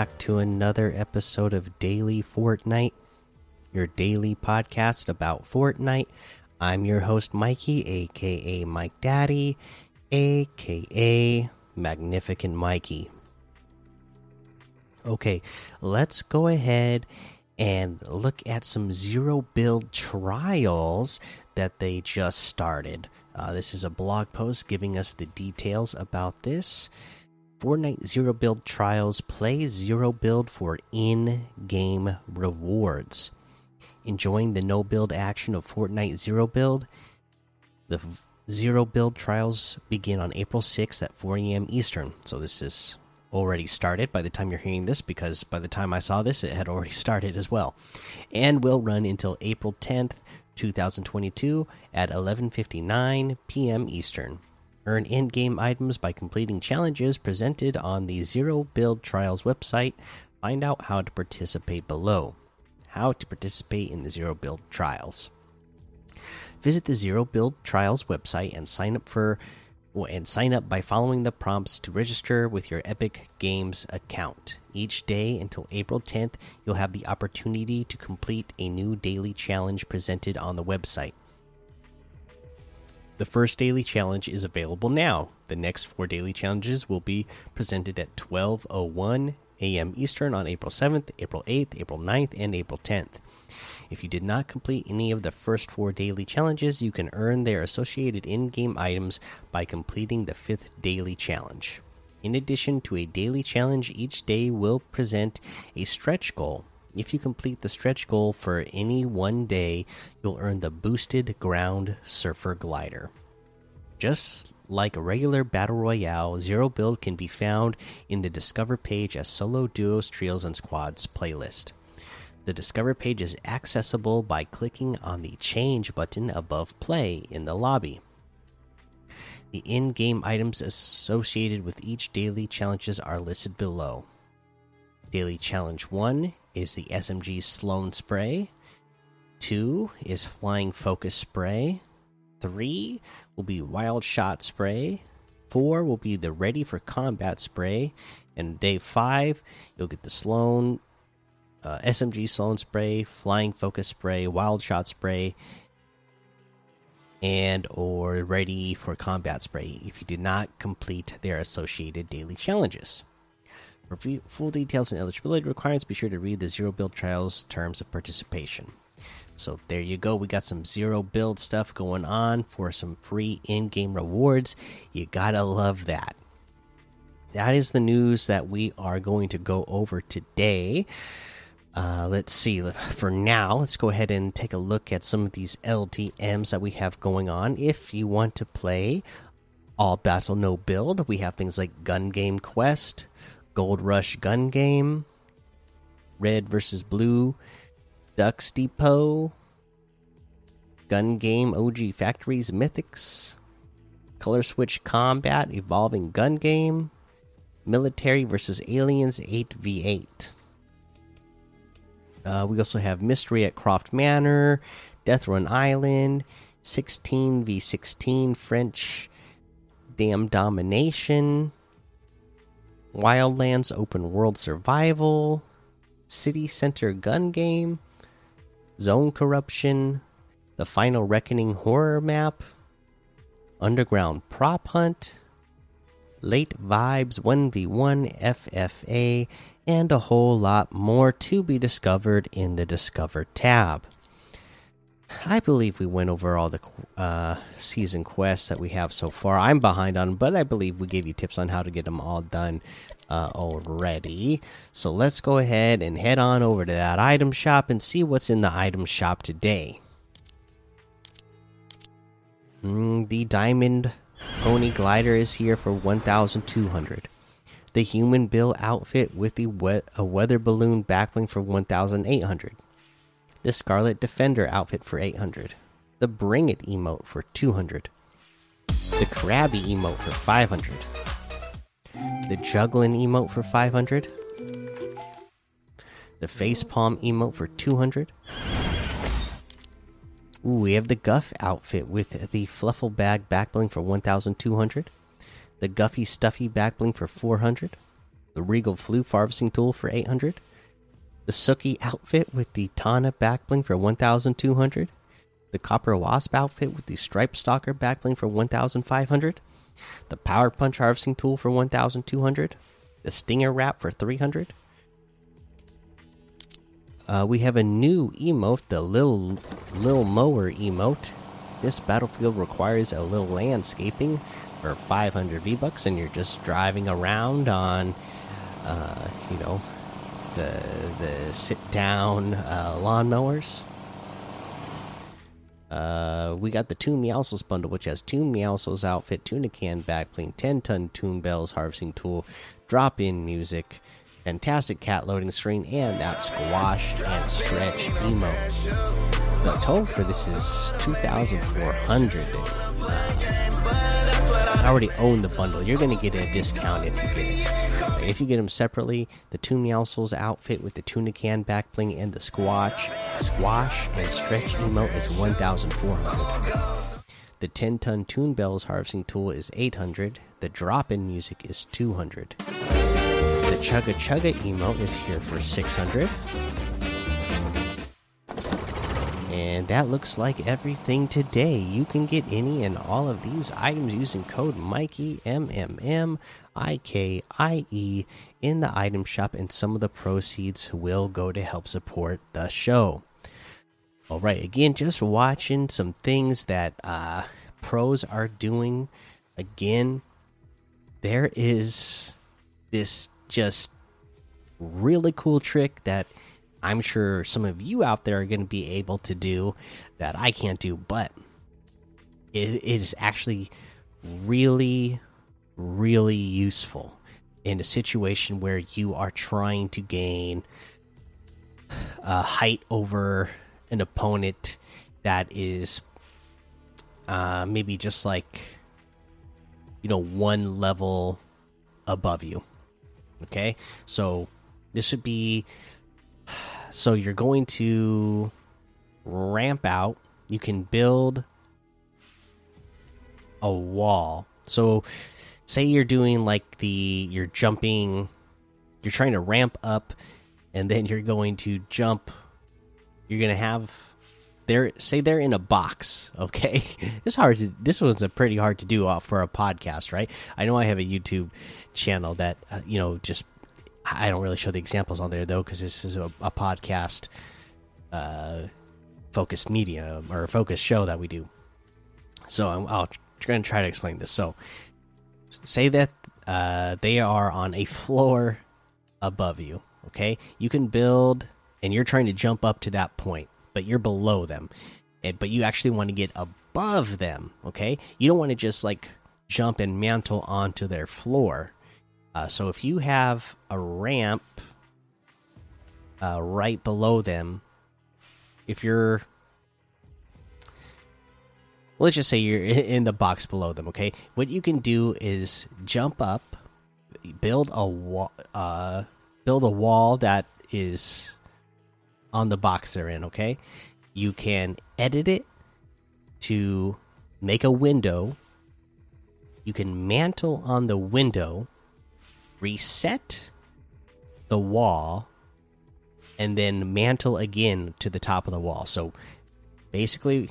Back to another episode of Daily Fortnite, your daily podcast about Fortnite. I'm your host, Mikey, aka Mike Daddy, aka Magnificent Mikey. Okay, let's go ahead and look at some zero build trials that they just started. Uh, this is a blog post giving us the details about this. Fortnite Zero Build Trials play Zero Build for in game rewards. Enjoying the no build action of Fortnite Zero Build? The Zero Build Trials begin on April 6th at 4 a.m. Eastern. So this is already started by the time you're hearing this because by the time I saw this, it had already started as well. And will run until April 10th, 2022 at 11:59 p.m. Eastern. Earn in-game items by completing challenges presented on the Zero Build Trials website. Find out how to participate below. How to participate in the Zero Build Trials. Visit the Zero Build Trials website and sign up for and sign up by following the prompts to register with your Epic Games account. Each day until April 10th, you'll have the opportunity to complete a new daily challenge presented on the website. The first daily challenge is available now. The next four daily challenges will be presented at 12:01 a.m. Eastern on April 7th, April 8th, April 9th, and April 10th. If you did not complete any of the first four daily challenges, you can earn their associated in game items by completing the fifth daily challenge. In addition to a daily challenge, each day will present a stretch goal. If you complete the stretch goal for any one day, you'll earn the boosted ground surfer glider. Just like a regular battle royale, Zero Build can be found in the Discover page as solo, duos, trios, and squads playlist. The Discover page is accessible by clicking on the Change button above Play in the lobby. The in game items associated with each daily challenges are listed below. Daily Challenge 1 is the SMG Slone Spray, 2 is Flying Focus Spray, 3 will be Wild Shot Spray, 4 will be the Ready for Combat Spray, and day 5 you'll get the Slone uh, SMG Slone Spray, Flying Focus Spray, Wild Shot Spray, and or Ready for Combat Spray if you did not complete their associated daily challenges. For full details and eligibility requirements, be sure to read the Zero Build Trials terms of participation. So there you go. We got some zero build stuff going on for some free in game rewards. You gotta love that. That is the news that we are going to go over today. Uh, let's see. For now, let's go ahead and take a look at some of these LTMs that we have going on. If you want to play all battle no build, we have things like Gun Game Quest, Gold Rush Gun Game, Red versus Blue, Ducks Depot, Gun Game OG Factories Mythics, Color Switch Combat Evolving Gun Game, Military versus Aliens 8v8. Uh, we also have Mystery at Croft Manor, Death Run Island, 16 v 16 French Dam Domination, Wildlands Open World Survival, City Center Gun Game, Zone Corruption, The Final Reckoning Horror Map, Underground Prop Hunt, Late Vibes 1v1 FFA, and a whole lot more to be discovered in the Discover tab. I believe we went over all the uh, season quests that we have so far. I'm behind on, them, but I believe we gave you tips on how to get them all done uh, already. So let's go ahead and head on over to that item shop and see what's in the item shop today. Mm, the Diamond Pony Glider is here for 1,200. The Human Bill outfit with the we a weather balloon backbling for 1,800 the Scarlet Defender outfit for 800, the Bring It emote for 200, the Krabby emote for 500, the Juggling emote for 500, the Facepalm emote for 200. Ooh, we have the Guff outfit with the Fluffle Bag backbling for 1200, the Guffy Stuffy backbling for 400, the Regal Floof harvesting tool for 800, the Suki outfit with the Tana backbling for 1200, the Copper Wasp outfit with the Stripe Stalker backbling for 1500, the Power Punch harvesting tool for 1200, the Stinger Wrap for 300. Uh, we have a new emote, the Lil Lil Mower emote. This battlefield requires a little landscaping for 500 V bucks, and you're just driving around on, uh, you know, the the sit down uh, lawnmowers. Uh, we got the Toon Meowscles bundle, which has Toon Meowscles outfit, tuna can backbling, 10 ton Toon Bells harvesting tool, drop in music, fantastic cat loading screen, and that squash and stretch emote. The total for this is 2,400. I already own the bundle. You're going to get a discount if you get it. If you get them separately, the Toon Meowscles outfit with the tuna can back bling and the squash, squash and stretch emote is 1,400. The 10 ton Toon Bells harvesting tool is 800. The drop in music is 200. The Chugga Chugga emote is here for 600. And that looks like everything today. You can get any and all of these items using code Mikey M M M I K I E in the item shop, and some of the proceeds will go to help support the show. All right, again, just watching some things that uh, pros are doing. Again, there is this just really cool trick that I'm sure some of you out there are going to be able to do that I can't do, but it, it is actually really, really useful in a situation where you are trying to gain a height over an opponent that is uh, maybe just like you know one level above you. Okay, so this would be so you're going to ramp out. You can build a wall. So say you're doing like the you're jumping you're trying to ramp up and then you're going to jump you're going to have they're say they're in a box okay this hard to this one's a pretty hard to do for a podcast right i know i have a youtube channel that uh, you know just I don't really show the examples on there though because this is a, a podcast uh, focused media or a focused show that we do. So I'm, I'll going to try to explain this. So say that uh, they are on a floor above you. Okay, you can build, and you're trying to jump up to that point, but you're below them. And, but you actually want to get above them. Okay, you don't want to just like jump and mantle onto their floor uh, so if you have a ramp uh, right below them, if you're let's just say you're in the box below them okay? What you can do is jump up build a wall uh, build a wall that is on the box they're in okay? You can edit it to make a window. You can mantle on the window reset the wall and then mantle again to the top of the wall. So basically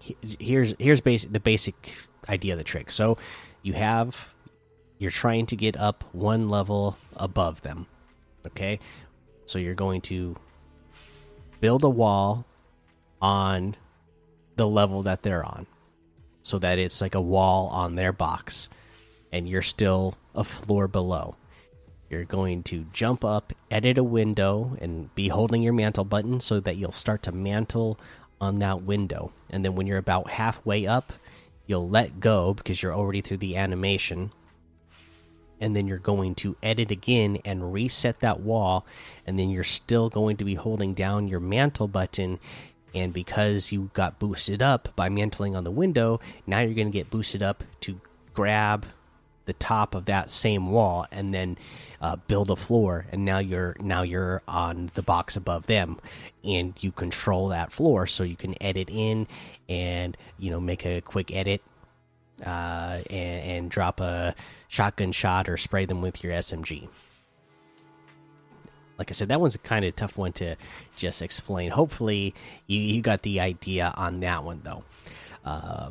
here's here's basic the basic idea of the trick. So you have you're trying to get up one level above them. Okay? So you're going to build a wall on the level that they're on so that it's like a wall on their box and you're still a floor below. You're going to jump up, edit a window, and be holding your mantle button so that you'll start to mantle on that window. And then when you're about halfway up, you'll let go because you're already through the animation. And then you're going to edit again and reset that wall. And then you're still going to be holding down your mantle button. And because you got boosted up by mantling on the window, now you're going to get boosted up to grab the top of that same wall and then uh, build a floor and now you're now you're on the box above them and you control that floor so you can edit in and you know make a quick edit uh, and, and, drop a shotgun shot or spray them with your SMG. like I said, that one's a kind of tough one to just explain. Hopefully, you, you got the idea on that one, though. Uh,